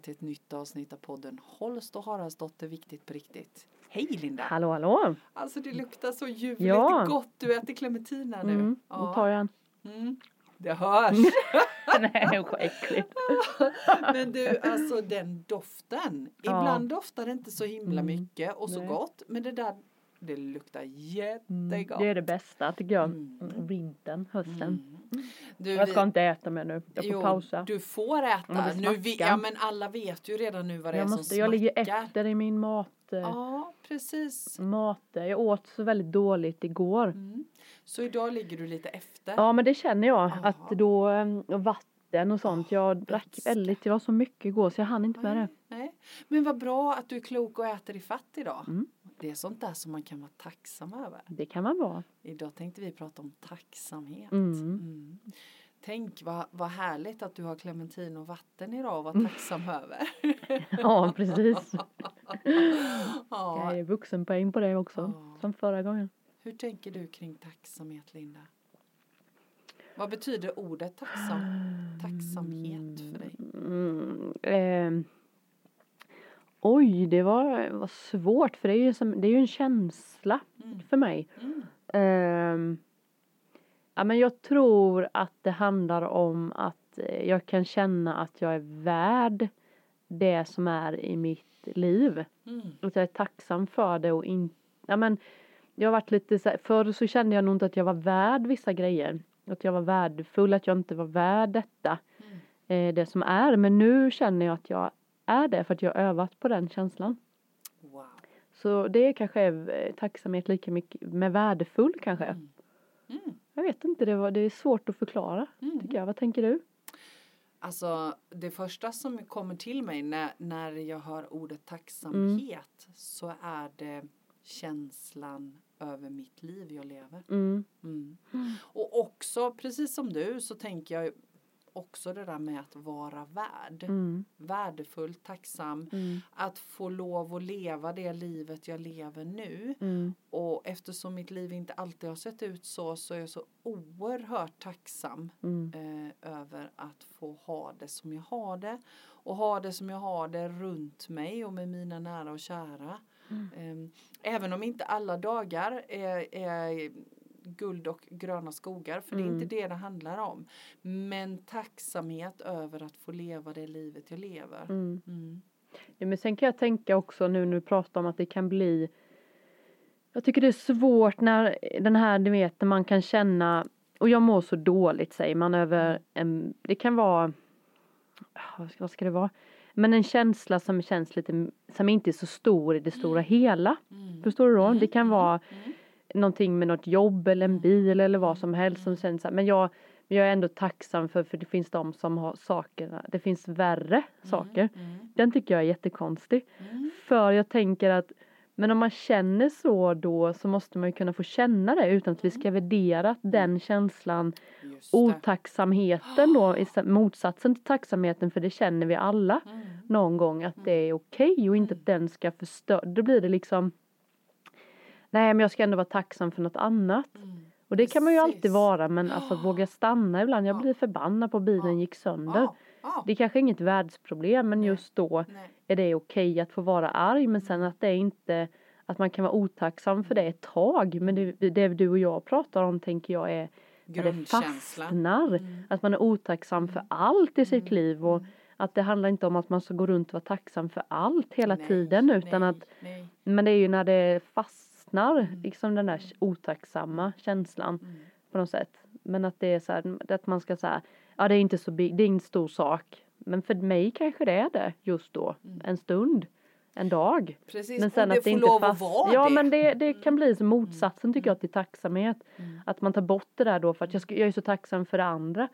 till ett nytt avsnitt av podden Holst och Haraldsdotter Viktigt på riktigt. Hej Linda! Hallå hallå! Alltså det luktar så ljuvligt Ja. gott. Du äter clementina nu. Mm, då tar jag en. Mm. Det hörs. Nej vad äckligt. Men du, alltså den doften. Ja. Ibland doftar det inte så himla Mm. mycket och så Nej. gott. Men det där, det luktar Mm, jättegott. det är det bästa tycker jag. Mm. Mm, Vintern, hösten. Mm. Du, Jag ska vi- inte äta mer nu. Jag får Jo, pausa. du får äta. Nu vi, smackar. ja men alla vet ju redan nu vad det jag, är måste, som jag ligger smackar. efter i min mat. eh, Ja, precis. mat. Jag åt så väldigt dåligt igår. Mm. Så idag ligger du lite efter. Ja men det känner jag. Aha. Att då eh, och vatten och sånt. Jag drack vätska. väldigt. Det var så mycket igår så jag hann inte med det. Nej, nej. Men vad bra att du är klok och äter i fatt idag. Mm. Det är sånt där som man kan vara tacksam över. Det kan man vara. Idag tänkte vi prata om tacksamhet. Mm. Mm. Tänk vad, vad härligt att du har clementin och vatten idag att vara Mm. tacksam över. Ja precis. ja. Jag är vuxenpoäng på det också. Ja. Som förra gången. Hur tänker du kring tacksamhet Linda? Vad betyder ordet tacksam, tacksamhet för dig? Ehm. Oj, det var, var svårt för det är ju, som, det är ju en känsla Mm. för mig. Mm. Ehm, ja, men jag tror att det handlar om att eh, jag kan känna att jag är värd det som är i mitt liv. Mm. Att jag är tacksam för det och inte, ja men jag har varit lite så här, förr så kände jag nog inte att jag var värd vissa grejer. Att jag var värdefull, att jag inte var värd detta. Mm. Eh, det som är, men nu känner jag att jag är det för att jag har övat på den känslan. Wow. Så det kanske är eh, tacksamhet lika mycket med värdefull kanske. Mm. Mm. Jag vet inte, det, var, det är svårt att förklara Mm. tycker jag. Vad tänker du? Alltså det första som kommer till mig när, när jag hör ordet tacksamhet så är det känslan över mitt liv jag lever. Mm. Mm. Och också precis som du så tänker jag också det där med att vara värd. Mm. Värdefull, tacksam. Mm. Att få lov att leva det livet jag lever nu. Mm. Och eftersom mitt liv inte alltid har sett ut så så är jag så oerhört tacksam Mm. eh, över att få ha det som jag har det. Och ha det som jag har det runt mig och med mina nära och kära. Eh, även om inte alla dagar är, är guld och gröna skogar, för det är Mm. inte det det handlar om. Men tacksamhet över att få leva det livet jag lever. Mm. Mm. Ja, men sen kan jag tänka också nu när du pratar om att det kan bli Jag tycker det är svårt när den här, du vet, när man kan känna och jag mår så dåligt säger man över en, det kan vara vad ska, vad ska det vara? Men en känsla som känns lite, som inte är så stor i det stora hela. Mm. Förstår du då? Mm, Det kan mm, vara mm. Någonting med något jobb eller en bil eller vad som helst som känns så här, men jag, jag är ändå tacksam för, för det finns de som har sakerna, det finns värre saker. Mm. Den tycker jag är jättekonstig. Mm. För jag tänker att men om man känner så då så måste man ju kunna få känna det utan att vi ska värdera den känslan, otacksamheten då, motsatsen till tacksamheten för det känner vi alla Mm. någon gång att det är okej och inte att den ska förstöra. Då blir det liksom Nej men jag ska ändå vara tacksam för något annat. Mm. Och det kan man ju Precis. alltid vara men alltså att våga stanna ibland. Jag Ja. blir förbannad på bilen gick sönder. Det är kanske inget världsproblem men just då Nej. är det okej att få vara arg men sen att det inte att man kan vara otacksam för det ett tag men det, det du och jag pratar om tänker jag är när det fastnar. Mm. Att man är otacksam för allt i sitt liv och att det handlar inte om att man ska gå runt och vara tacksam för allt hela Nej, tiden utan nej, att nej. men det är ju när det fastnar Mm. liksom den där otacksamma känslan Mm. på något sätt. Men att det är så här, att man ska säga ja det är inte så big, det är ingen stor sak. Men för mig kanske det är det just då, Mm. en stund, en dag. Precis, Men sen att det inte lov fast... vara Ja det. men det, det kan bli som motsatsen tycker jag till tacksamhet. Mm. Att man tar bort det där då för att jag, ska, jag är så tacksam för det andra.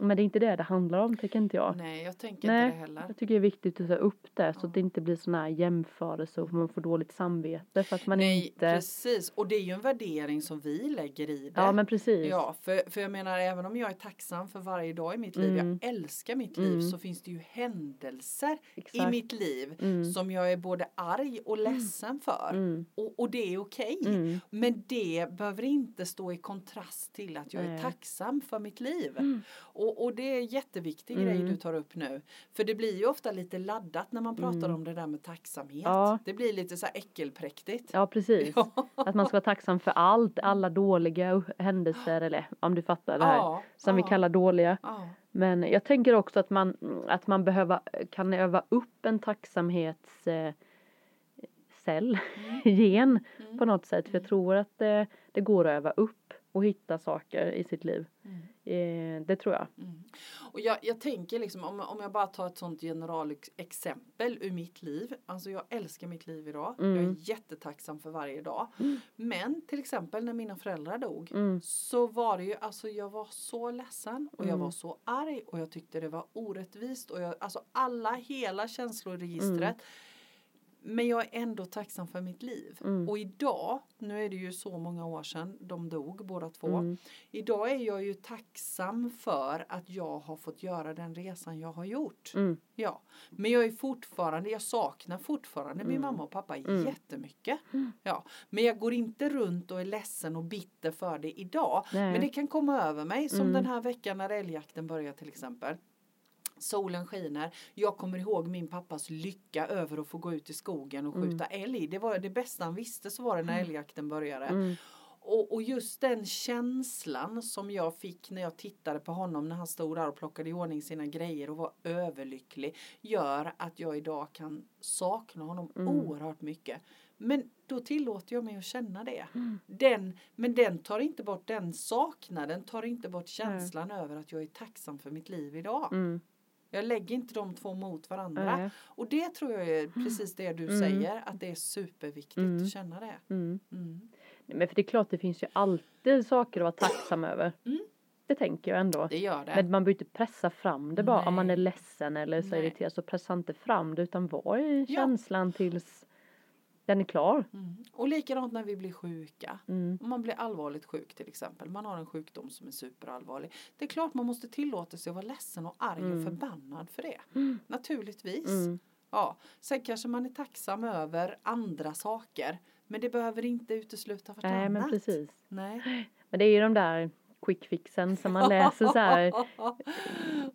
Men det är inte det det handlar om tycker inte jag. Nej, jag tänker Nej, inte det heller. Jag tycker det är viktigt att ta upp det så Ja. att det inte blir sådana här jämförelser och man får dåligt samvete för att man Nej, inte... precis. Och det är ju en värdering som vi lägger i det. Ja men precis. Ja, för, för jag menar även om jag är tacksam för varje dag i mitt liv, Mm. jag älskar mitt liv, Mm. så finns det ju händelser i Exakt. mitt liv Mm. som jag är både arg och ledsen för. Mm. Och, och det är okej. Mm. Men det behöver inte stå i kontrast till att jag är Nej. tacksam för mitt liv. Mm. Och, och, och det är en jätteviktig Mm. grej du tar upp nu. För det blir ju ofta lite laddat när man pratar Mm. om det där med tacksamhet. Ja. Det blir lite så här äckelpräktigt. Ja, precis. Att man ska vara tacksam för allt, alla dåliga händelser eller om du fattar det här Ja, som vi ja, kallar dåliga. Ja. Men jag tänker också att man, att man behöver, kan öva upp en tacksamhets eh, gen Mm. på något sätt. För jag tror att det, det går att öva upp och hitta saker i sitt liv. Mm. Eh, det tror jag. Mm. Och jag, jag tänker liksom om, om jag bara tar ett sånt generalexempel ur mitt liv. Alltså jag älskar mitt liv idag. Jag är Mm. jättetacksam för varje dag. Men till exempel när mina föräldrar dog. Mm. Så var det ju, alltså jag var så ledsen och jag Mm. var så arg och jag tyckte det var orättvist och jag, alltså alla, hela känsloregistret. Mm. Men jag är ändå tacksam för mitt liv. Mm. Och idag, nu är det ju så många år sedan de dog båda två. Mm. Idag är jag ju tacksam för att jag har fått göra den resan jag har gjort. Mm. Ja, men jag är fortfarande, jag saknar fortfarande min Mm. mamma och pappa Mm. jättemycket. Mm. Ja, men jag går inte runt och är ledsen och bitter för det idag. Nej. Men det kan komma över mig som Mm. den här veckan när älgjakten börjar till exempel. Solen skiner. Jag kommer ihåg min pappas lycka över att få gå ut i skogen och skjuta älg. Det var det bästa han visste så var det när älgjakten började. Mm. Och, och just den känslan som jag fick när jag tittade på honom när han stod där och plockade i ordning sina grejer och var överlycklig gör att jag idag kan sakna honom Mm. oerhört mycket. Men då tillåter jag mig att känna det. Mm. Den, men den tar inte bort den saknaden, tar inte bort känslan över att jag är tacksam för mitt liv idag. Mm. Jag lägger inte de två mot varandra. Nej. Och det tror jag är precis det du Mm. säger, att det är superviktigt Mm. att känna det. Mm. Mm. Nej, Men för det är klart, det finns ju alltid saker att vara tacksam över. Mm. Det tänker jag ändå. Det gör det. Men man behöver inte pressa fram det bara. Om man Nej. är ledsen eller så Nej. irriterad så pressa inte fram det utan var i Ja. känslan tills den är klar. Mm. Och likadant när vi blir sjuka. Mm. Om man blir allvarligt sjuk till exempel. Man har en sjukdom som är superallvarlig. Det är klart man måste tillåta sig att vara ledsen och arg Mm. och förbannad för det. Mm. Naturligtvis. Mm. Ja. Sen kanske man är tacksam över andra saker. Men det behöver inte utesluta vartannat. Nej men precis. Nej. Men det är ju de där quick fixen som man läser så här.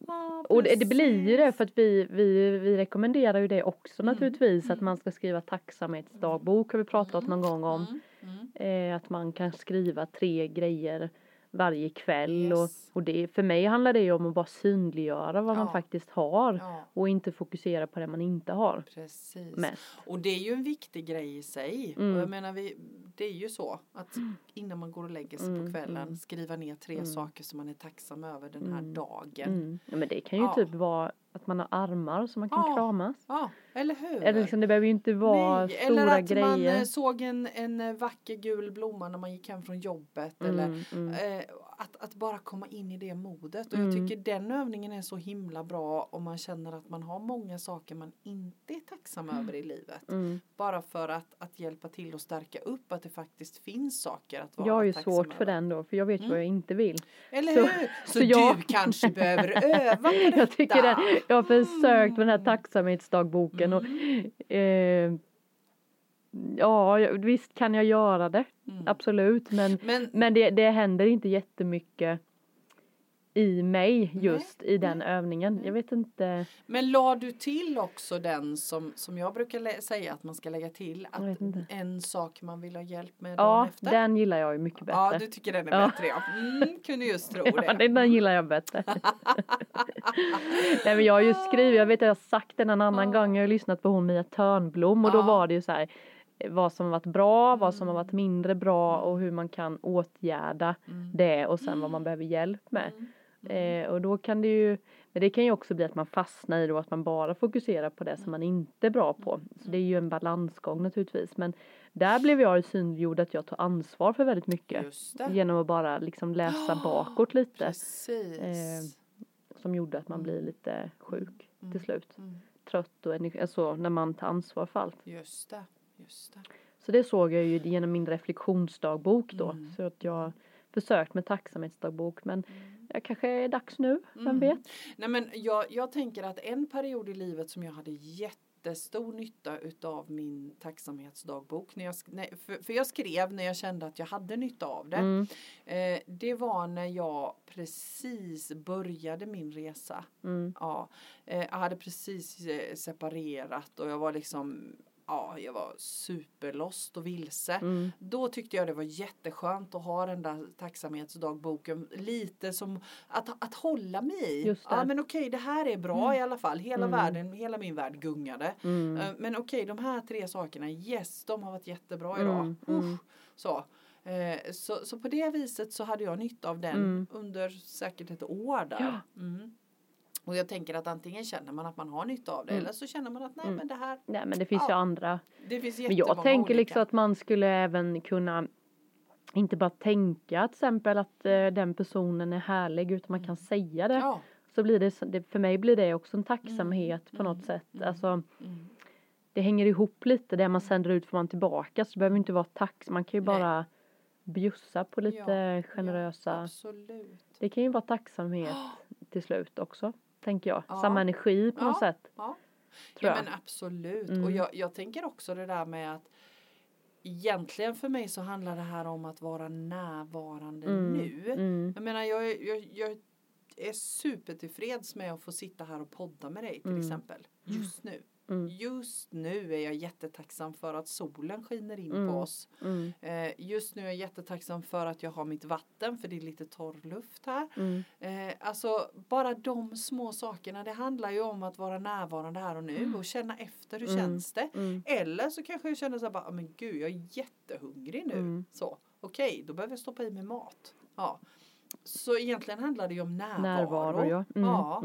Ja, Och det, det blir ju det för att vi, vi, vi rekommenderar ju det också Mm. naturligtvis. Att Mm. man ska skriva tacksamhetsdagbok har vi pratat någon gång om. Mm. Mm. Eh, att man kan skriva tre grejer varje kväll. Yes. Och, och det, för mig handlar det ju om att bara synliggöra vad man Ja. faktiskt har. Ja, Och inte fokusera på det man inte har precis. mest. Och det är ju en viktig grej i sig. Mm. Och jag menar, vi, det är ju så att innan man går och lägger sig Mm, på kvällen mm. skriva ner tre Mm. saker som man är tacksam över den här Mm. dagen. Ja, men det kan ju typ vara att man har armar så man kan Ja. kramas. Ja, eller hur? Eller liksom, det behöver ju inte vara Nej, stora eller att man grejer. eh, såg en, en eh, vacker gul blomma när man gick hem från jobbet. Eller Mm, mm. eh, att, att bara komma in i det modet. Och jag Mm. tycker den övningen är så himla bra om man känner att man har många saker man inte är tacksam över i livet. Mm. Bara för att, att hjälpa till och stärka upp att det faktiskt finns saker att vara Jag har ju tacksam svårt för över. den då, för jag vet Mm. vad jag inte vill. Eller Så- hur? Så, så jag- du kanske behöver öva på detta. Jag tycker det, jag har försökt med den här tacksamhetsdagboken och Mm. eh, ja, jag- visst kan jag göra det, Mm. absolut, men, Men men det, det händer inte jättemycket i mig just i den övningen. Jag vet inte, Men la du till också den som, som jag brukar säga att man ska lägga till? Att en sak man vill ha hjälp med ja, dagen efter? den gillar jag ju mycket bättre. Ja, du tycker den är Ja. bättre ja. Mm, kunde just tro Ja, det. den, gillar jag bättre. Nej men jag har ju skrivit, jag vet att jag har sagt den en annan gång, jag har lyssnat på hon Mia Törnblom och då var det ju så här vad som har varit bra, vad som har Mm. varit mindre bra och hur man kan åtgärda Mm. det och sen vad man behöver hjälp med. Mm. Mm. Eh, och då kan det ju, men det kan ju också bli att man fastnar i då att man bara fokuserar på det som man inte är bra på. Så det är ju en balansgång naturligtvis. Men där blev jag synliggjord att jag tar ansvar för väldigt mycket. Genom att bara liksom läsa bakåt lite. Eh, Som gjorde att man blir lite sjuk Mm. till slut. Mm. Trött och energi, alltså när man tar ansvar för allt. Just det. Det. Så det såg jag ju genom min reflektionsdagbok då. Mm. Så att jag försökt med tacksamhetsdagbok men Mm. jag kanske är dags nu, vem Mm. vet? Nej men jag, jag tänker att en period i livet som jag hade jättestor nytta utav min tacksamhetsdagbok. När jag, för, för jag skrev när jag kände att jag hade nytta av det. Mm. Eh, det var när jag precis började min resa. Mm. Ja, eh, jag hade precis eh, separerat och jag var liksom Ja, jag var superlost och vilse. Mm. Då tyckte jag det var jätteskönt att ha den där tacksamhetsdagboken lite som att, att hålla mig i. Ja men okej det här är bra i alla fall. Hela Mm. världen, hela min värld gungade. Mm. Eh, Men okej de här tre sakerna, yes de har varit jättebra idag. Mm, mm. Usch, Så. Eh, Så, så på det viset så hade jag nytta av den Mm. under säkert ett år där. Ja. Mm. Och jag tänker att antingen känner man att man har nytta av det Mm. eller så känner man att nej Mm. men det här, Nej men det finns ju Ja. andra. det finns Men jättemånga jag tänker olika. liksom att man skulle även kunna inte bara tänka till exempel att eh, den personen är härlig utan man kan säga det. Ja. Så blir det, för mig blir det också en tacksamhet på mm, något sätt. mm. Alltså Mm. det hänger ihop lite, det man sänder ut får man tillbaka. Så det behöver inte vara tack, man kan ju Nej. bara bjussa på lite Ja, generösa. Ja, absolut. Det kan ju vara tacksamhet till slut också, tänker jag. Ja. Samma energi på något Ja. sätt, Ja. ja men absolut. Mm. Och jag, jag tänker också det där med att egentligen för mig så handlar det här om att vara närvarande Mm. nu. Mm. Jag menar jag, är- jag, jag är supertillfreds med att få sitta här och podda med dig till Mm. exempel. Just nu. Mm. Just nu är jag jättetacksam för att solen skiner in Mm. på oss. Mm. Eh, just nu är jag jättetacksam för att jag har mitt vatten för det är lite torr luft här. Mm. Eh, alltså bara de små sakerna. Det handlar ju om att vara närvarande här och nu och känna efter hur Mm. känns det. Mm. Eller så kanske jag känner så här bara, "Ah, men gud jag är jättehungrig nu. Mm. Så okej, då behöver jag stoppa i mig mat. Ja. Så egentligen handlar det ju om närvaro. Närvaro ja. Mm. Ja.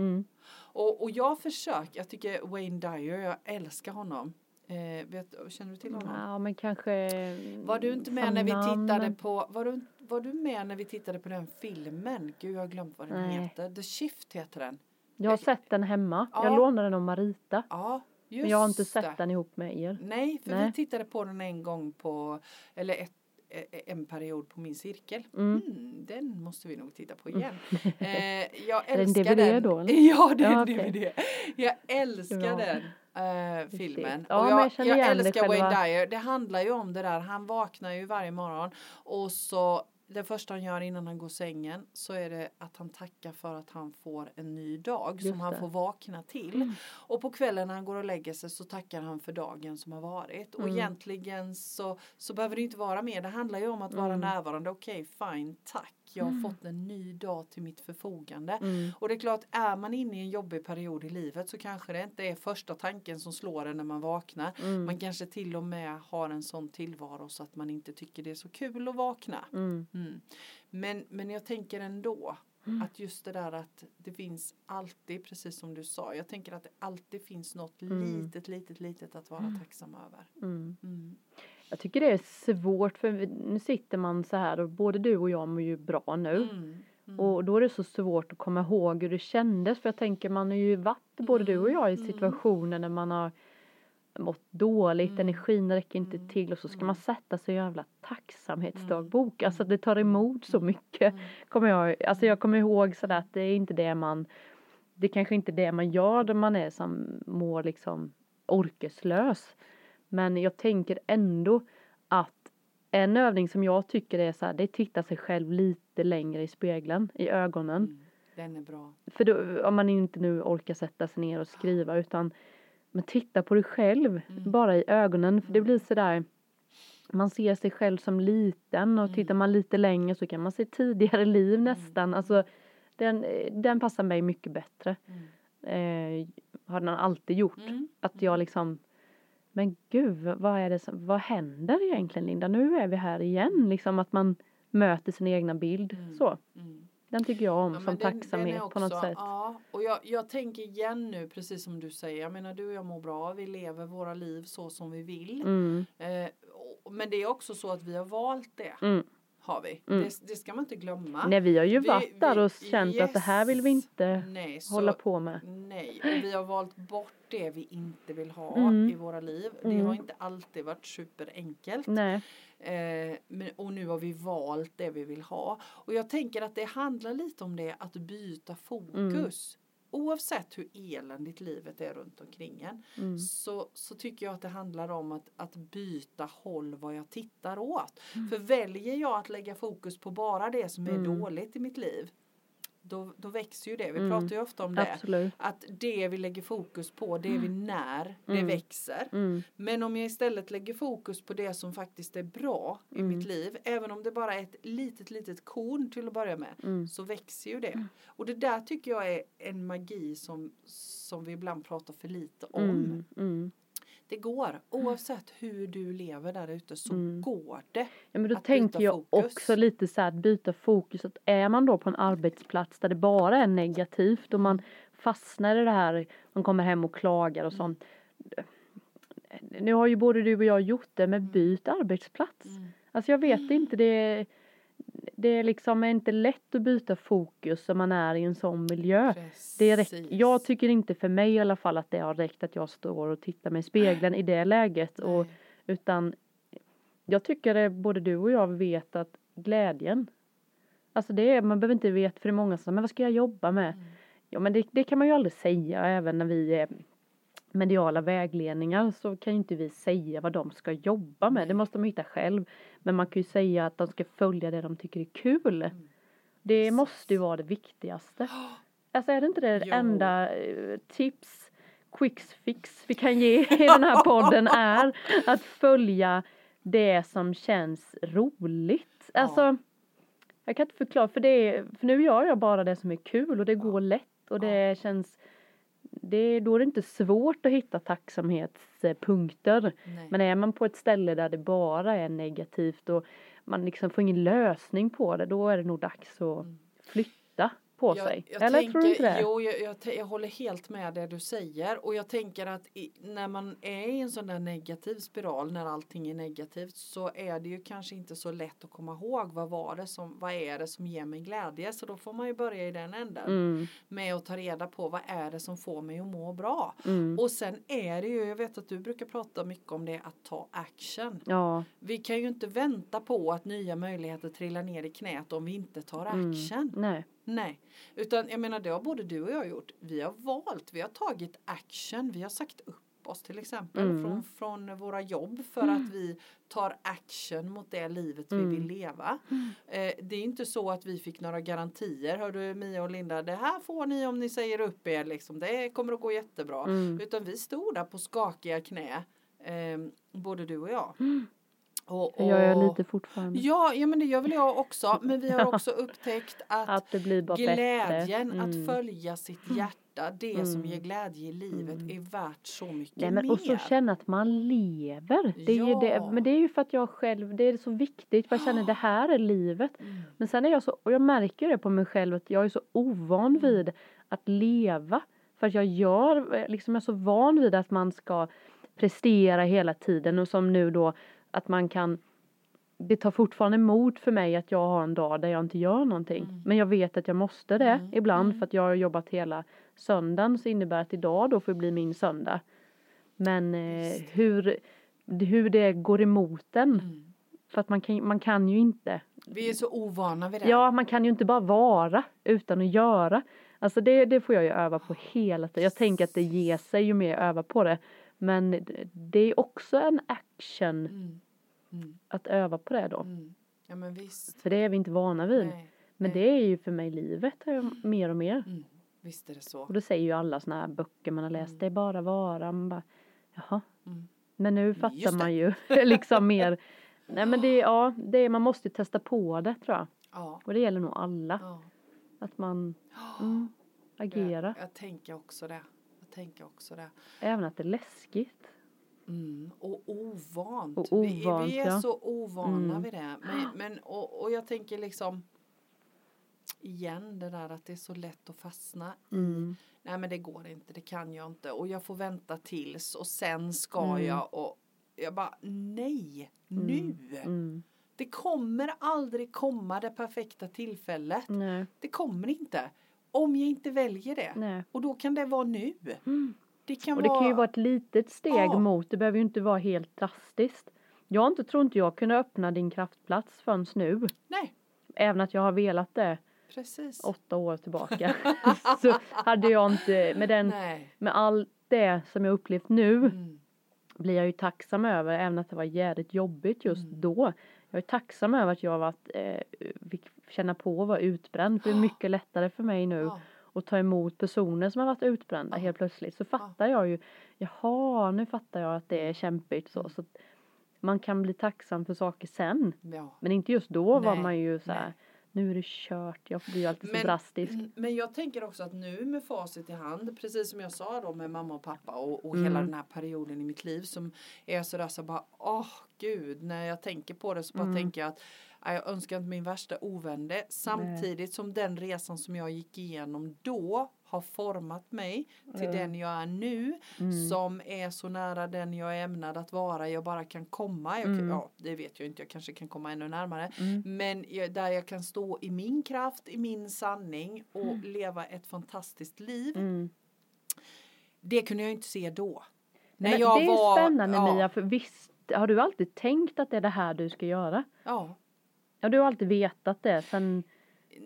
Mm. Och, och jag försöker, jag tycker Wayne Dyer, jag älskar honom. Eh, vet, känner du till honom? Ja men kanske Var du inte med när vi tittade på, var du, var du med när vi tittade på den filmen? Gud jag har glömt vad den Nej. heter. The Shift heter den. Jag har sett den hemma. Ja. Jag lånade den av Marita. Ja, just Men jag har inte det. sett den ihop med er. Nej, för Nej. vi tittade på den en gång på, eller ett, en period på min cirkel. Mm. Mm, den måste vi nog titta på igen. Eh, jag älskar DVD den. då, eller? Ja, det är Ja. DVD. Jag älskar Ja. den eh, filmen. Ja, och jag, jag jag, älskar Wayne. Dyer. Det handlar ju om det där. Han vaknar ju varje morgon och så det första han gör innan han går sängen så är det att han tackar för att han får en ny dag Just som han det. får vakna till. Mm. Och på kvällen när han går och lägger sig så tackar han för dagen som har varit. Och Mm. egentligen så, så behöver det inte vara mer. Det handlar ju om att vara Mm. närvarande. Okej, fine, tack. Jag har fått en ny dag till mitt förfogande. Mm. Och det är klart, är man inne i en jobbig period i livet så kanske det inte är första tanken som slår en när man vaknar. Mm. Man kanske till och med har en sån tillvaro så att man inte tycker det är så kul att vakna. Mm. Mm. Men, men jag tänker ändå Mm. att just det där att det finns alltid, precis som du sa, jag tänker att det alltid finns något Mm. litet, litet, litet att vara Mm. tacksam över. Mm. Mm. Jag tycker det är svårt för nu sitter man så här och både du och jag mår ju bra nu. Mm. Mm. Och då är det så svårt att komma ihåg hur det kändes för jag tänker man har ju varit både du och jag i Mm. situationer när man har mått dåligt, Mm. energin räcker inte Mm. till och så ska Mm. man sätta sig i jävla tacksamhetsdagbok. Alltså det tar emot så mycket. Mm. Kommer jag, alltså jag kommer ihåg sådär att det är inte det man det kanske inte är det man gör när man är som mår liksom orkeslös. Men jag tänker ändå att en övning som jag tycker är så här, det är titta sig själv lite längre i spegeln, i ögonen. Mm. Den är bra. För då, om man inte nu orkar sätta sig ner och skriva utan men titta på dig själv Mm. bara i ögonen för det Mm. blir sådär man ser sig själv som liten och Mm. tittar man lite längre så kan man se tidigare liv nästan. Alltså den, den passar mig mycket bättre. Mm. Eh, har den alltid gjort. Mm. Att jag liksom men gud vad är det som, vad händer egentligen Linda? Nu är vi här igen liksom att man möter sin egna bild. Mm. Så, Mm. den tycker jag om Ja, som den- den tacksamhet är på något också- sätt. Ja, och jag, jag tänker igen nu, precis som du säger, jag menar du och jag mår bra, vi lever våra liv så som vi vill. Mm, Eh, men det är också så att vi har valt det, mm. Har vi. Mm. Det, det ska man inte glömma. Nej vi har ju Vi- varit där vi- och känt att det här vill vi yes. inte Nej, så, hålla på med. Nej, och vi har valt bort det vi inte vill ha Mm. i våra liv. Det Mm. har inte alltid varit superenkelt. Nej. Eh, men, och nu har vi valt det vi vill ha. Och jag tänker att det handlar lite om det, att byta fokus. Oavsett hur eländigt livet är runt omkring en Mm. så, så tycker jag att det handlar om att, att byta håll vad jag tittar åt. Mm. För väljer jag att lägga fokus på bara det som är Mm. dåligt i mitt liv då, då växer ju det. Vi Mm. pratar ju ofta om det. Absolut. Att det vi lägger fokus på, det vi när, det Mm. växer. Mm. Men om jag istället lägger fokus på det som faktiskt är bra i Mm. mitt liv, även om det bara är ett litet, litet korn till att börja med, Mm. så växer ju det. Och det där tycker jag är en magi som, som vi ibland pratar för lite om. Mm. Mm. Det går, oavsett hur du lever där ute så Mm. går det. Ja, men då tänker jag fokus. också lite så här att byta fokus. Att är man då på en arbetsplats där det bara är negativt och man fastnar i det här, man kommer hem och klagar och sånt. Nu har ju både du och jag gjort det, men byt arbetsplats. Alltså jag vet inte, det, det är liksom inte lätt att byta fokus om man är i en sån miljö. Det räck, jag tycker inte för mig i alla fall att det har räckt att jag står och tittar mig i spegeln i det läget. Och, utan jag tycker det, både du och jag vet att glädjen, alltså det är, man behöver inte veta, för det är många som men vad ska jag jobba med? Mm. Ja men det, det kan man ju aldrig säga, även när vi är mediala vägledningar så kan ju inte vi säga vad de ska jobba med, det måste de hitta själv. Men man kan ju säga att de ska följa det de tycker är kul. Mm. Det måste ju vara det viktigaste. Alltså är det inte det Jo. enda eh, tips, quick fix vi kan ge i den här podden är att följa det som känns roligt. Ja. Alltså, jag kan inte förklara för det är, för nu gör jag bara det som är kul och det går lätt och det känns det, då är det inte svårt att hitta tacksamhetspunkter. Nej. Men är man på ett ställe där det bara är negativt och man liksom får ingen lösning på det, då är det nog dags att Mm. flytta på Jag- sig. jag Eller tänker, tror du inte det? Jo, jag, jag, jag håller helt med det du säger och jag tänker att i, när man är i en sån där negativ spiral när allting är negativt så är det ju kanske inte så lätt att komma ihåg vad var det som, vad är det som ger mig glädje så då får man ju börja i den änden Mm, med att ta reda på vad är det som får mig att må bra. mm, Och sen är det ju, jag vet att du brukar prata mycket om det, att ta action. ja, Vi kan ju inte vänta på att nya möjligheter trillar ner i knät om vi inte tar Mm. action. nej, Nej, utan jag menar det har både du och jag gjort. Vi har valt, vi har tagit action, vi har sagt upp oss till exempel Mm. från, från våra jobb för att vi tar action mot det livet Mm. vi vill leva. Eh, det är inte så att vi fick några garantier. Hör du Mia och Linda, det här får ni om ni säger upp er liksom. Det kommer att gå jättebra. mm, Utan vi stod där på skakiga knä, eh, både du och jag. Mm. Det gör jag lite fortfarande. Ja, ja men det gör väl jag också. Men vi har också upptäckt att Att det blir bara glädjen bättre. att Mm. följa sitt hjärta, det som Mm. ger glädje i livet Mm. är värt så mycket Nej, men, mer. och så känna att man lever. Det är ju Ja. det, men det är ju för att jag själv, det är så viktigt för jag känner det här är livet. Mm. Men sen är jag så, och jag märker det på mig själv att jag är så ovan Mm. vid att leva. För att jag gör, liksom jag är så van vid att man ska prestera hela tiden och som nu då att man kan det tar fortfarande emot för mig att jag har en dag där jag inte gör någonting. Mm. Men jag vet att jag måste det Mm, ibland mm. för att jag har jobbat hela söndagen så innebär att idag då får bli min söndag. Men eh, hur, hur det går emot en. Mm. För att man kan, man kan ju inte Vi är så ovana vid det. Ja, man kan ju inte bara vara utan att göra. Alltså det, det får jag ju öva på hela tiden. Jag tänker att det ger sig ju mer jag övar på det. Men det- är också en action Mm. Mm. att öva på det då. Mm. Ja men visst. För det är vi inte vana vid. Nej. Men nej. det är ju för mig livet mer och mer. Mm. Visst är det så. Och det säger ju alla såna här böcker man har läst. Mm. Det är bara vara. Man bara, jaha. Men nu fattar man ju liksom mer. Nej men det, ja, det är, man måste ju testa på det tror jag. Ja. Och det gäller nog alla. ja. Att man mm, agerar. Jag, jag tänker också det. Jag tänker också det. Även att det är läskigt. Mm. Och ovant. Och vi, ovant, vi är ja. så ovana Mm. vid det. Men, men och, och jag tänker liksom igen det där att det är så lätt att fastna i Mm. nej men det går inte, det kan jag inte och jag får vänta tills och sen ska Mm. jag och jag bara nej, nu. Mm. Det kommer aldrig komma det perfekta tillfället. Nej, Det kommer inte. Om jag inte väljer det. nej. Och då kan det vara nu. Mm. Det kan Och det vara... kan ju vara ett litet steg Ja. mot, det behöver ju inte vara helt drastiskt. Jag inte, tror inte jag kunde öppna din kraftplats förrän nu. Nej. Även att jag har velat det Precis. åtta år tillbaka. så hade jag inte, med den, Nej. med allt det som jag upplevt nu Mm. blir jag ju tacksam över, även att det var jävligt jobbigt just Mm. då. Jag är tacksam över att jag varit, eh, fick känna på att vara utbränd, för det är mycket lättare för mig nu Ja. att ta emot personer som har varit utbrända Ja. helt plötsligt. Så fattar jag ju, jaha, nu fattar jag att det är kämpigt så. Mm. så man kan bli tacksam för saker sen. Men inte just då var Nej, man ju så här, nu är det kört, jag blir alltid så Men- drastisk. Men jag tänker också att nu med facit i hand, precis som jag sa då med mamma och pappa och, och Mm. hela den här perioden i mitt liv som är sådär så bara, åh gud, när jag tänker på det så bara Mm. tänker jag att "Nej, jag önskar inte min värsta ovände samtidigt som den resan som jag gick igenom då har format mig till Mm. den jag är nu Mm. som är så nära den jag är ämnad att vara jag bara kan komma. Jag, Mm. Ja, det vet jag inte, jag kanske kan komma ännu närmare. Mm. Men jag, där jag kan stå i min kraft, i min sanning och Mm. leva ett fantastiskt liv. Mm. Det kunde jag inte se då. Nej, När men jag det är var, spännande ja, Mia, för visst har du alltid tänkt att det är det här du ska göra? Ja. Ja, du har alltid vetat det sen,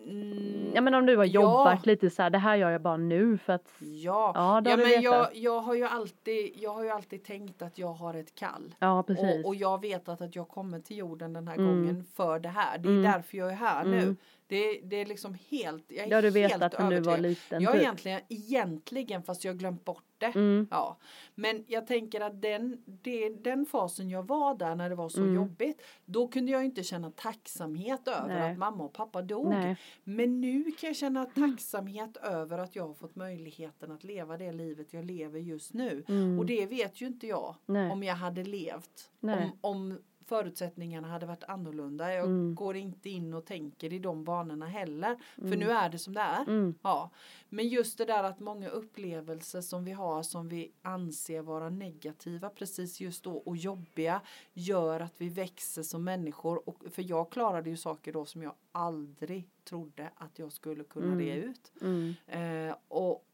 Mm, ja men om du har Ja. jobbat lite så här, det här gör jag bara nu för att, ja. ja Ja, men jag, jag, har ju alltid, jag har ju alltid tänkt att jag har ett kall. Ja, precis. Och, och jag vet att, att jag kommer till jorden den här Mm. gången för det här. Det är Mm. därför jag är här nu. Mm. Det, det är liksom helt, jag är har du helt vetat sen du var övertygad. liten Jag typ. egentligen, egentligen, fast jag glömt bort det. Mm. Ja, men jag tänker att den, det, den fasen jag var där när det var så Mm. jobbigt, då kunde jag inte känna tacksamhet över Nej. att mamma och pappa dog. Nej. Men nu kan jag känna tacksamhet över att jag har fått möjligheten att leva det livet jag lever just nu. Mm. Och det vet ju inte jag Nej. om jag hade levt. Om, om förutsättningarna hade varit annorlunda. Jag Mm. går inte in och tänker i de banorna heller. För Mm. nu är det som det är. Mm. Ja, men just det där att många upplevelser som vi har som vi anser vara negativa precis just då och jobbiga gör att vi växer som människor. Och, för jag klarade ju saker då som jag aldrig trodde att jag skulle kunna Mm. det ut. Mm. Eh, och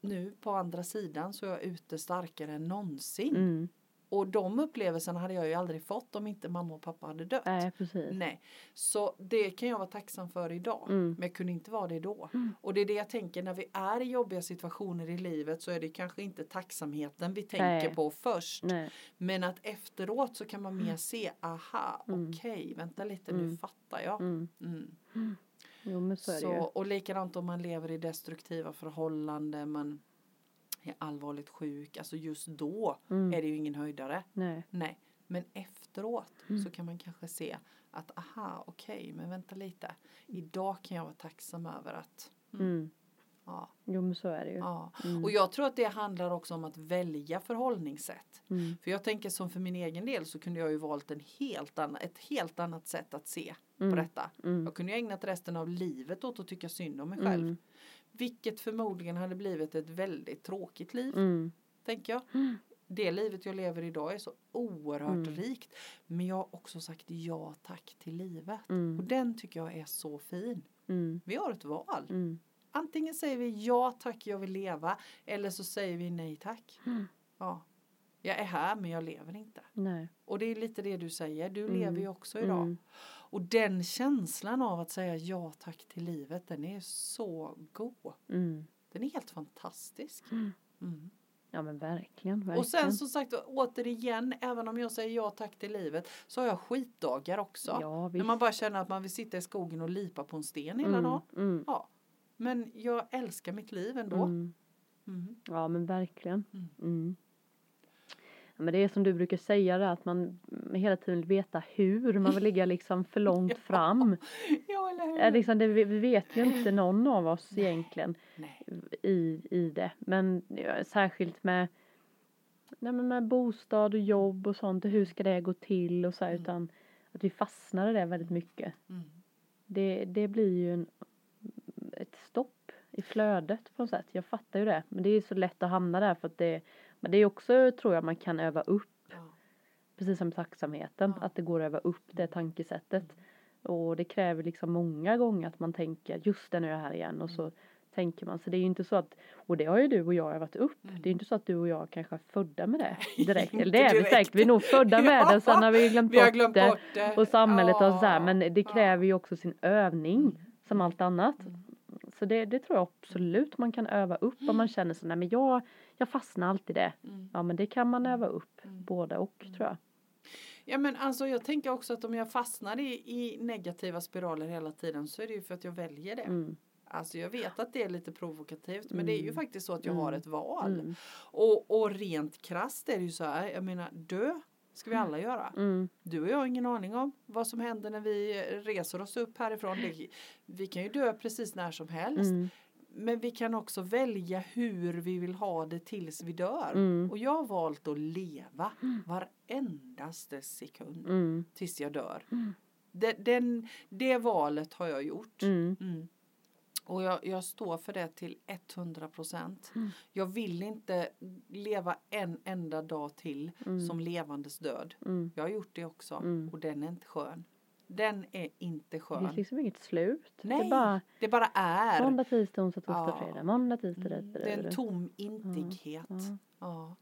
nu på andra sidan så är jag ute starkare än någonsin. Mm. Och de upplevelserna hade jag ju aldrig fått om inte mamma och pappa hade dött. Nej, precis. Nej, så det kan jag vara tacksam för idag. Mm. Men jag kunde inte vara det då. Mm. Och det är det jag tänker när vi är i jobbiga situationer i livet så är det kanske inte tacksamheten vi tänker Nej. på först. Nej. Men att efteråt så kan man mer se, aha, Mm. okej, vänta lite nu Mm. fattar jag. Mm. Mm. Jo så och likadant om man lever i destruktiva förhållanden, man är allvarligt sjuk, alltså just då Mm. är det ju ingen höjdare. Nej. Nej, men efteråt Mm. så kan man kanske se att aha, okej, men vänta lite. Idag kan jag vara tacksam över att mm, Mm. ja, Jo men så är det ju. ja. Mm. Och jag tror att det handlar också om att välja förhållningssätt. Mm. För jag tänker som för min egen del så kunde jag ju valt en helt annan, ett helt annat sätt att se på Mm. detta. Mm. Jag kunde ju ägnat resten av livet åt att tycka synd om mig själv. Vilket förmodligen hade blivit ett väldigt tråkigt liv, Mm. tänker jag. Mm. Det livet jag lever idag är så oerhört Mm. rikt. Men jag har också sagt ja tack till livet. Och Mm. den tycker jag är så fin. Mm. Vi har ett val. Mm. Antingen säger vi ja tack jag vill leva. Eller så säger vi nej tack. Ja. Jag är här men jag lever inte. Nej. Och det är lite det du säger. Du lever ju också idag. Mm. Och den känslan av att säga ja tack till livet den är så god. Mm. Den är helt fantastisk. Mm. Mm. Ja men verkligen, verkligen. Och sen som sagt återigen, även om jag säger ja tack till livet så har jag skitdagar också. Ja När man bara känner att man vill sitta i skogen och lipa på en sten hela mm. dagen. Mm. Ja. Men jag älskar mitt liv ändå. Mm. Mm. Ja men verkligen. Mm. Mm. Men det är som du brukar säga det att man hela tiden vill veta hur. Man vill ligga liksom för långt fram. Ja, eller hur? Liksom det, vi vet ju inte någon av oss egentligen Nej. i, i det. Men ja, särskilt med, nej, men med bostad och jobb och sånt. Och hur ska det gå till och så här, Mm. Utan att vi fastnar i det väldigt mycket. Mm. Det, det blir ju en, ett stopp i flödet på något sätt. Jag fattar ju det. Men det är så lätt att hamna där för att det, men det är också tror jag man kan öva upp. Ja. Precis som tacksamheten. Ja. Att det går att öva upp det tankesättet. Och det kräver liksom många gånger att man tänker just det nu är jag här igen och så tänker man. Så det är ju inte så att, och det har ju du och jag övat upp. Mm. Det är ju inte så att du och jag kanske är födda med det direkt. Eller det är vi säkert, vi är nog födda med det. Sen har vi glömt Vi har bort glömt det. bort det. Och samhället ja. och så här. Men det kräver ju också sin övning. Mm. som allt annat. Mm. Så det, det tror jag absolut man kan öva upp om man känner så, nej men jag, jag fastnar alltid i det. Mm. Ja men det kan man öva upp, Mm. både och tror jag. Ja men alltså jag tänker också att om jag fastnar i, i negativa spiraler hela tiden så är det ju för att jag väljer det. Mm. Alltså jag vet att det är lite provokativt men det är ju Mm. faktiskt så att jag Mm. har ett val. Mm. Och, och rent krasst är det ju så här, jag menar dö ska vi alla göra. Mm. Du och jag har ingen aning om vad som händer när vi reser oss upp härifrån. Vi kan ju dö precis när som helst. Mm. Men vi kan också välja hur vi vill ha det tills vi dör. Mm. Och jag har valt att leva varendaste sekund Mm. tills jag dör. Mm. Det, den, det valet har jag gjort. Mm. Mm. Och jag, jag står för det till 100 procent. Mm. Jag vill inte leva en enda dag till Mm. som levandes död. Mm. Jag har gjort det också Mm. och den är inte skön. Den är inte Det skön. finns liksom inget slut. Det Nej, är bara Det bara är. måndag, tisdag, onsdag, torsdag, Ja. fredag. Måndag, tisdag, Mm, tisdag, Det är en tom intighet. Ja. Ja.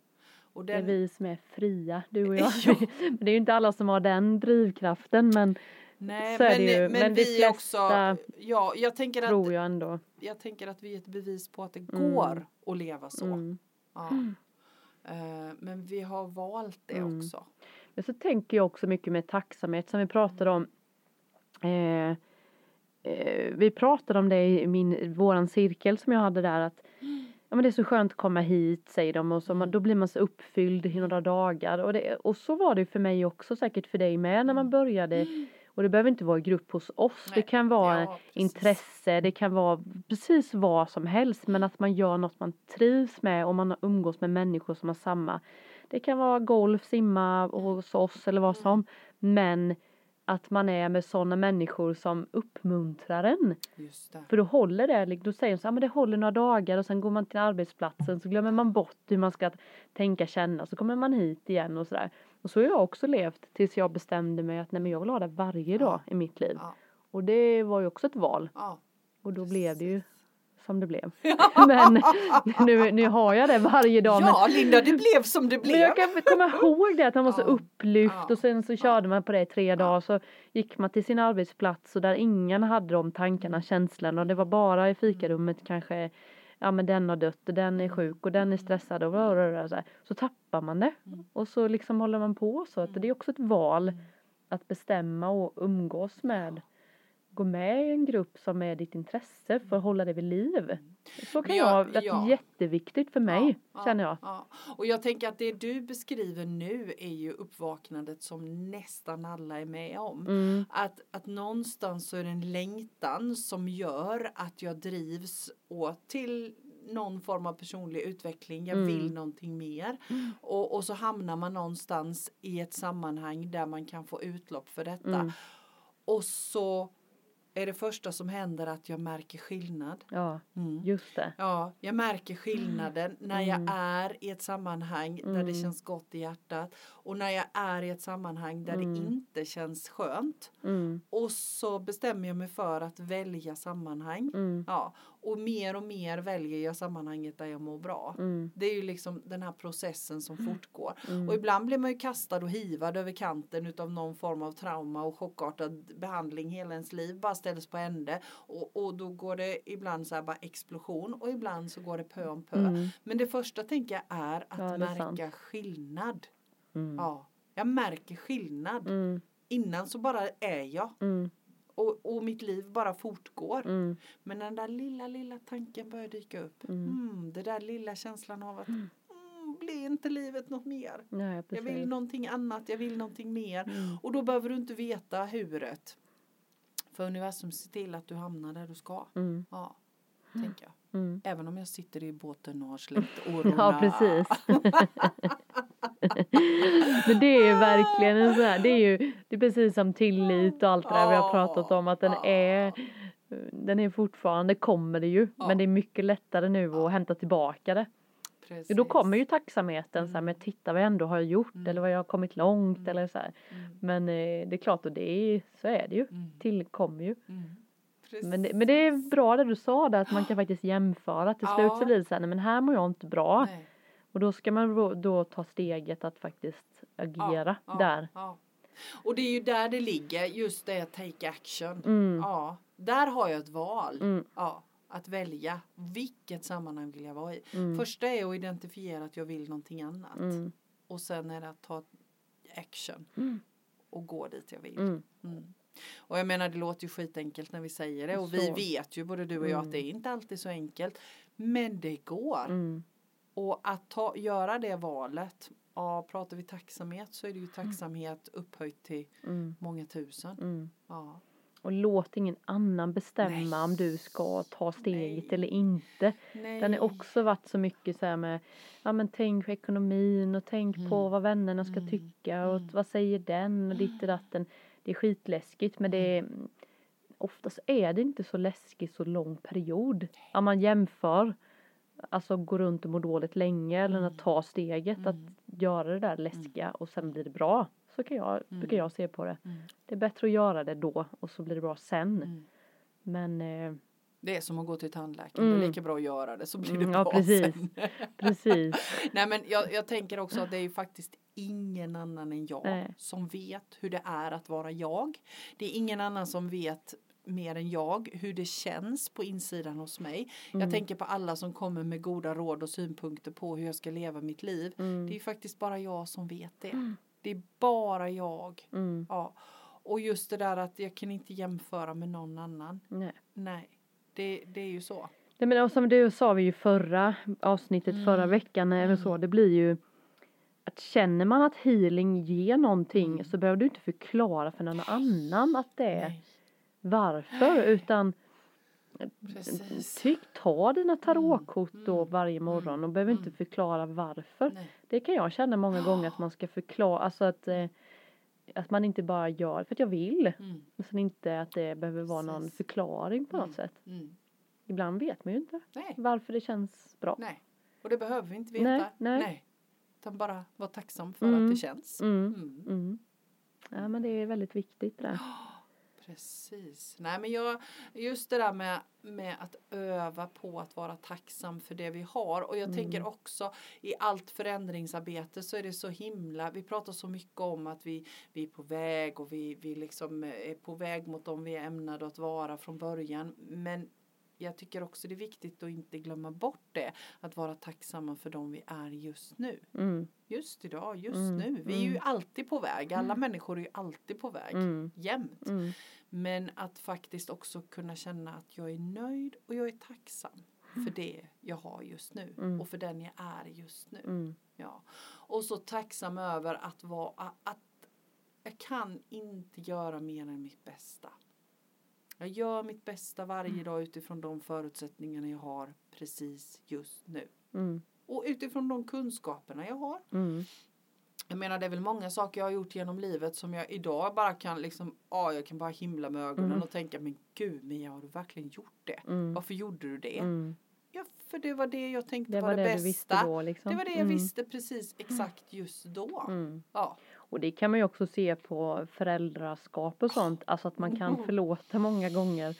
Och Det är den, vi som är fria, du och jag. Ja. men det är ju inte alla som har den drivkraften men nej, så är men, det ju. men, Men vi flesta också. Ja, jag tänker, att, tror jag ändå. jag tänker att vi är ett bevis på att det Mm. går att leva så. Mm. Ja. Eh, men vi har valt det Mm. också. Men så tänker jag också mycket med tacksamhet som vi pratade om. Eh, eh, vi pratade om det i min, våran cirkel som jag hade där att ja, men det är så skönt att komma hit säger de och så man, då blir man så uppfylld i några dagar. Och, det, och så var det för mig också säkert för dig med när man började. Och det behöver inte vara i grupp hos oss. Det Nej, kan vara ja, intresse det kan vara precis vad som helst. Men att man gör något man trivs med och man umgås med människor som har samma. Det kan vara golf, simma hos oss eller vad som. Men att man är med sådana människor som uppmuntrar en. För då håller det, liksom- då säger de så här, men det håller några dagar och sen går man till arbetsplatsen så glömmer man bort hur man ska tänka, känna, så kommer man hit igen och sådär. Och så har jag också levt tills jag bestämde mig att nej men jag vill ha det varje dag i mitt liv. Ja. Och det var ju också ett val Ja. och då blev det ju som det blev. men nu, nu har jag det varje dag. men ja, Linda, det blev som det men blev. jag kan komma ihåg det att man var så upplyft och sen så körde man på det i tre dagar så gick man till sin arbetsplats och där ingen hade de tankarna, känslorna och det var bara i fikarummet kanske ja men den har dött och den är sjuk och den är stressad och bla, så, här. så tappar man det Mm. och så liksom håller man på så att det är också ett val att bestämma och umgås med gå med i en grupp som är ditt intresse för att hålla det vid liv. Så kan jag- jag, det är ja. jätteviktigt för mig Ja, känner jag. Ja. Och jag tänker att det du beskriver nu är ju uppvaknandet som nästan alla är med om. Mm. Att, att någonstans så är det en längtan som gör att jag drivs åt till någon form av personlig utveckling. Jag Mm. vill någonting mer. Och, och så hamnar man någonstans i ett sammanhang där man kan få utlopp för detta. Mm. Och så är det första som händer att jag märker skillnad. Ja, Mm. just det. Ja, jag märker skillnaden när jag är i ett sammanhang där det Mm. känns gott i hjärtat och när jag är i ett sammanhang där Mm. det inte känns skönt. Mm. Och så bestämmer jag mig för att välja sammanhang. Mm. Ja, och mer och mer väljer jag sammanhanget där jag mår bra. Mm. Det är ju liksom den här processen som fortgår. Mm. Och ibland blir man ju kastad och hivad över kanten utav någon form av trauma och chockartad behandling. Hela ens liv bara ställs på ände. Och, och då går det ibland så här bara explosion och ibland så går det pö om pö. Mm. Men det första tänker jag är att Ja, är märka skillnad. Mm. Ja, jag märker skillnad. Mm. Innan så bara är jag. Mm. Och, och mitt liv bara fortgår. Mm. Men den där lilla, lilla tanken börjar dyka upp. Mm. Mm, det där lilla känslan av att mm, blir inte livet något mer? Nej, Jag vill någonting annat, jag vill någonting mer. Mm. Och då behöver du inte veta huret. För universum ser till att du hamnar där du ska. Mm. Ja, tänker jag. Mm. Även om jag sitter i båten och har släppt årorna. Ja, precis. Men det är ju verkligen en sån här, det är ju det är precis som tillit och allt det där vi har pratat om att den är den är fortfarande, kommer det ju, Ja. men det är mycket lättare nu att hämta tillbaka det. Precis. Då kommer ju tacksamheten så här, Mm. men titta vad jag ändå har gjort Mm. eller vad jag har kommit långt Mm. eller så här. Mm, Men eh, det är klart och det är, så är det ju, mm, tillkommer ju. Mm. Men det, men det är bra det du sa där att man kan faktiskt jämföra. Till slut Ja. så blir det så här, nej men här mår jag inte bra. Nej. Och då ska man då, då ta steget att faktiskt agera ja, där. Ja. Och det är ju där det ligger, just det take action. Mm. Ja, där har jag ett val. Mm. Ja, att välja vilket sammanhang vill jag vara i. Mm. Första är att identifiera att jag vill någonting annat. Mm. Och sen är det att ta action Mm. och gå dit jag vill. Mm. Mm. Och jag menar det låter ju skitenkelt när vi säger det och vi Så. vet ju både du och jag Mm. att det är inte alltid så enkelt. Men det går. Mm. Och att ta, göra det valet, ja pratar vi tacksamhet så är det ju tacksamhet upphöjt till Mm. många tusen. Mm. Ja. Och låt ingen annan bestämma Nej. om du ska ta steget Nej. eller inte. Nej. Den har också varit så mycket så här med, ja men tänk på ekonomin och tänk på Mm. vad vännerna ska Mm. tycka och Mm. vad säger den och ditt och datten. Det är skitläskigt men det är, oftast är det inte så läskigt så lång period. Om man jämför, alltså gå runt och må dåligt länge eller att ta steget Mm. att göra det där läskiga och sen blir det bra. Så kan jag, brukar jag se på det. Mm. Det är bättre att göra det då och så blir det bra sen. Mm. Men eh, Det är som att gå till tandläkaren. Det Mm. är lika bra att göra det så blir det Mm, ja, bra precis. sen. precis. Nej men jag, jag tänker också att det är ju faktiskt ingen annan än jag Nej. som vet hur det är att vara jag. Det är ingen annan som vet mer än jag hur det känns på insidan hos mig. Mm. Jag tänker på alla som kommer med goda råd och synpunkter på hur jag ska leva mitt liv. Mm. Det är faktiskt bara jag som vet det. Det är bara jag. Mm. Ja. Och just det där att jag kan inte jämföra med någon annan. Nej. Nej, det, det är ju så. Nej men och som det sa vi ju förra avsnittet Mm. förra veckan eller så det blir ju att känner man att healing ger någonting Mm. så behöver du inte förklara för någon annan att det är Nej, varför utan precis. tyck ta dina tarotkort Mm. då Mm. varje morgon och behöver inte Mm. förklara varför. Nej. Det kan jag känna många gånger att man ska förklara, alltså att eh, att man inte bara gör för att jag vill. Mm. Sen inte att det behöver vara någon förklaring på något Mm. sätt. Mm. Ibland vet man ju inte Nej, varför det känns bra. nej. Och det behöver vi inte veta. Nej, nej. Utan bara vara tacksam för Mm. att det känns. Mm. Mm. Mm. Ja men det är väldigt viktigt det där. Precis. Nej men jag, just det där med, med att öva på att vara tacksam för det vi har. Och jag Mm. tänker också i allt förändringsarbete så är det så himla, vi pratar så mycket om att vi, vi är på väg och vi, vi liksom är på väg mot dem vi är ämnade att vara från början. Men jag tycker också det är viktigt att inte glömma bort det. Att vara tacksamma för dem vi är just nu. Mm. Just idag, just Mm, nu. Vi är ju mm. alltid på väg. Alla människor är ju alltid på väg. Mm. Jämt. Mm. Men att faktiskt också kunna känna att jag är nöjd och jag är tacksam för det jag har just nu Mm. och för den jag är just nu. Mm. Ja. Och så tacksam över att vara att jag kan inte göra mer än mitt bästa. Jag gör mitt bästa varje Mm. dag utifrån de förutsättningarna jag har precis just nu. Mm. Och utifrån de kunskaperna jag har. Mm. Jag menar det är väl många saker jag har gjort genom livet som jag idag bara kan liksom, ja jag kan bara himla med ögonen Mm. och tänka men gud Mia har du verkligen gjort det? Mm. Varför gjorde du det? Mm. Ja för det var det jag tänkte Det var, var det, det bästa. då liksom. Det var det jag visste precis exakt just då. Ja. Och det kan man ju också se på föräldraskap och sånt. Alltså att man kan Mm. förlåta många gånger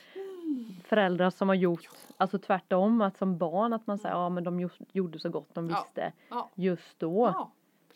föräldrar som har gjort, alltså tvärtom att som barn att man säger ja men de gjorde så gott de Ja. visste Ja. just då. ja,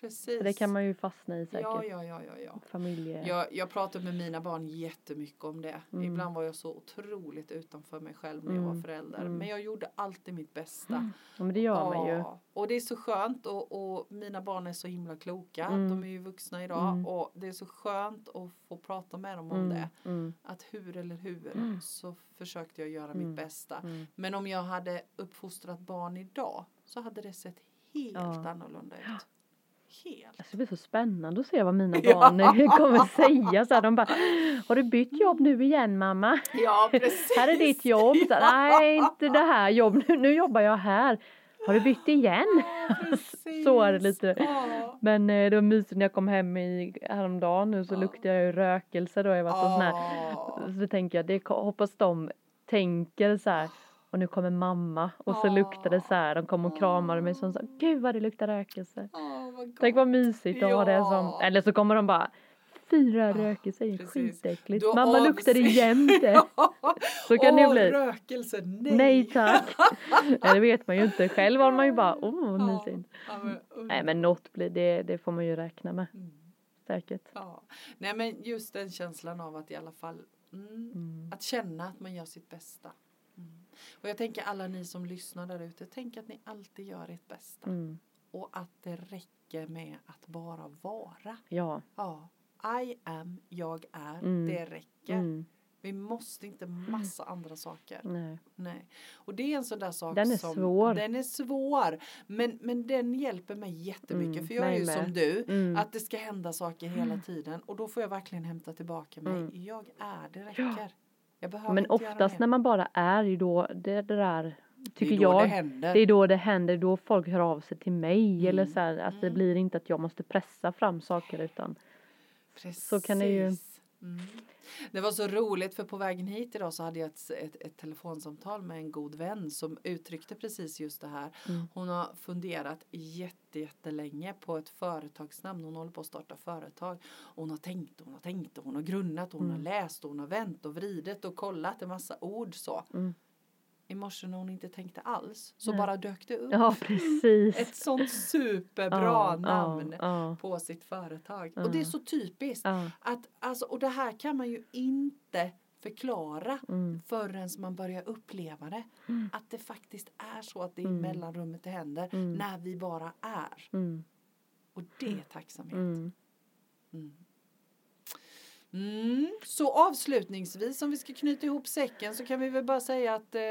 precis. För det kan man ju fastna i säkert. Ja, ja, ja, ja, ja. Familje... Jag, jag pratar med mina barn jättemycket om det. Mm. Ibland var jag så otroligt utanför mig själv när jag var Mm. förälder. Mm. Men jag gjorde alltid mitt bästa. Ja men det gör man ju. Ja, och det är så skönt och, och mina barn är så himla kloka. Mm. De är ju vuxna idag Mm. och det är så skönt att få prata med dem om Mm. det. Mm. Att hur eller hur Mm. så försökte jag göra Mm. mitt bästa. Mm. Men om jag hade uppfostrat barn idag så hade det sett helt Ja. annorlunda ut. Helt. Alltså det blir så spännande att se vad mina Ja. barn kommer säga så här, de bara Har du bytt jobb nu igen mamma? Ja, precis. Här är ditt jobb. Så, Nej inte det här jobbet, nu, nu jobbar jag här. Har du bytt igen? Ja. Så är det lite. Ja. Men eh, det var mysigt när jag kom hem i, häromdagen nu så Ja. luktar jag ju rökelse då. Jag var så, sån här, Ja. så tänker jag, det hoppas de tänker så här. Och nu kommer mamma och så Ja. luktar det så här. De kom och kramade mig som så gud vad det luktar rökelse. Ja, gott. Tänk vad mysigt att ha det som, Ja. eller så kommer de bara Fyra Ja, rökelser är skitäckligt. Då Mamma avs- luktar igen det. Så kan Åh, det bli. rökelse, nej. Nej tack. Nej det vet man ju inte. Själv har man ju bara, åh vad Ja. mysigt. Ja, men, Nej men något blir det, det får man ju räkna med. Mm. säkert. Ja. Nej men just den känslan av att i alla fall mm, Mm. att känna att man gör sitt bästa. Mm. Och jag tänker alla ni som lyssnar där ute, tänk att ni alltid gör ert bästa. Mm. Och att det räcker med att bara vara. Ja. Ja, I am, jag är, Mm. det räcker. Mm. Vi måste inte massa andra saker. Nej. Nej. Och det är en sån där sak Den är som svår. Den är svår. Men, men den hjälper mig jättemycket. Mm, för jag är ju med. som du. Mm. Att det ska hända saker hela tiden. Och då får jag verkligen hämta tillbaka mig. Mm. Jag är, det räcker. Jag behöver Men inte göra oftast mer. när man bara är ju då det, det där tycker det jag det händer. det är då det händer, då folk hör av sig till mig Mm, eller så här, att det mm. blir inte att jag måste pressa fram saker utan så kan det ju- Precis. Mm. Det var så roligt för på vägen hit idag så hade jag ett, ett, ett telefonsamtal med en god vän som uttryckte precis just det här. Mm. Hon har funderat jätte, jättelänge på ett företagsnamn. Hon håller på att starta företag. Hon har tänkt hon har tänkt hon har grunnat hon Mm. har läst och hon har vänt och vridit och kollat en massa ord så. Mm. I morse när hon inte tänkte alls så Nej. bara dök det upp. Ja. Ett sånt superbra Ja, namn Ja, på sitt företag. Och det är så typiskt. Att, alltså, och det här kan man ju inte förklara Mm. förrän man börjar uppleva det. Mm. Att det faktiskt är så att det är Mm. mellanrummet det händer. Mm. När vi bara är. Mm. Och det är tacksamhet. Mm. Mm. Mm. Så avslutningsvis om vi ska knyta ihop säcken så kan vi väl bara säga att eh,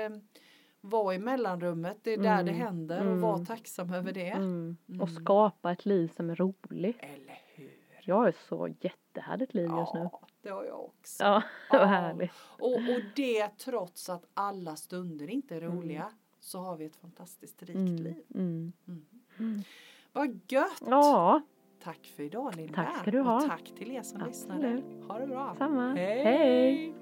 var i mellanrummet, det är där Mm. det händer och Mm. var tacksam över det. Mm. Mm. Och skapa ett liv som är roligt. Eller hur? Jag ett så jättehärligt liv just nu. Ja, det har jag också. Ja, var Ja. härligt. Och, och det trots att alla stunder inte är Mm. roliga så har vi ett fantastiskt rikt Mm. liv. Mm. Mm. Mm. Vad gött! Ja, Tack för idag Linda. Tack ska du ha. Och tack till er som Absolut. lyssnade. Ha det bra. samma. Hej. Hej.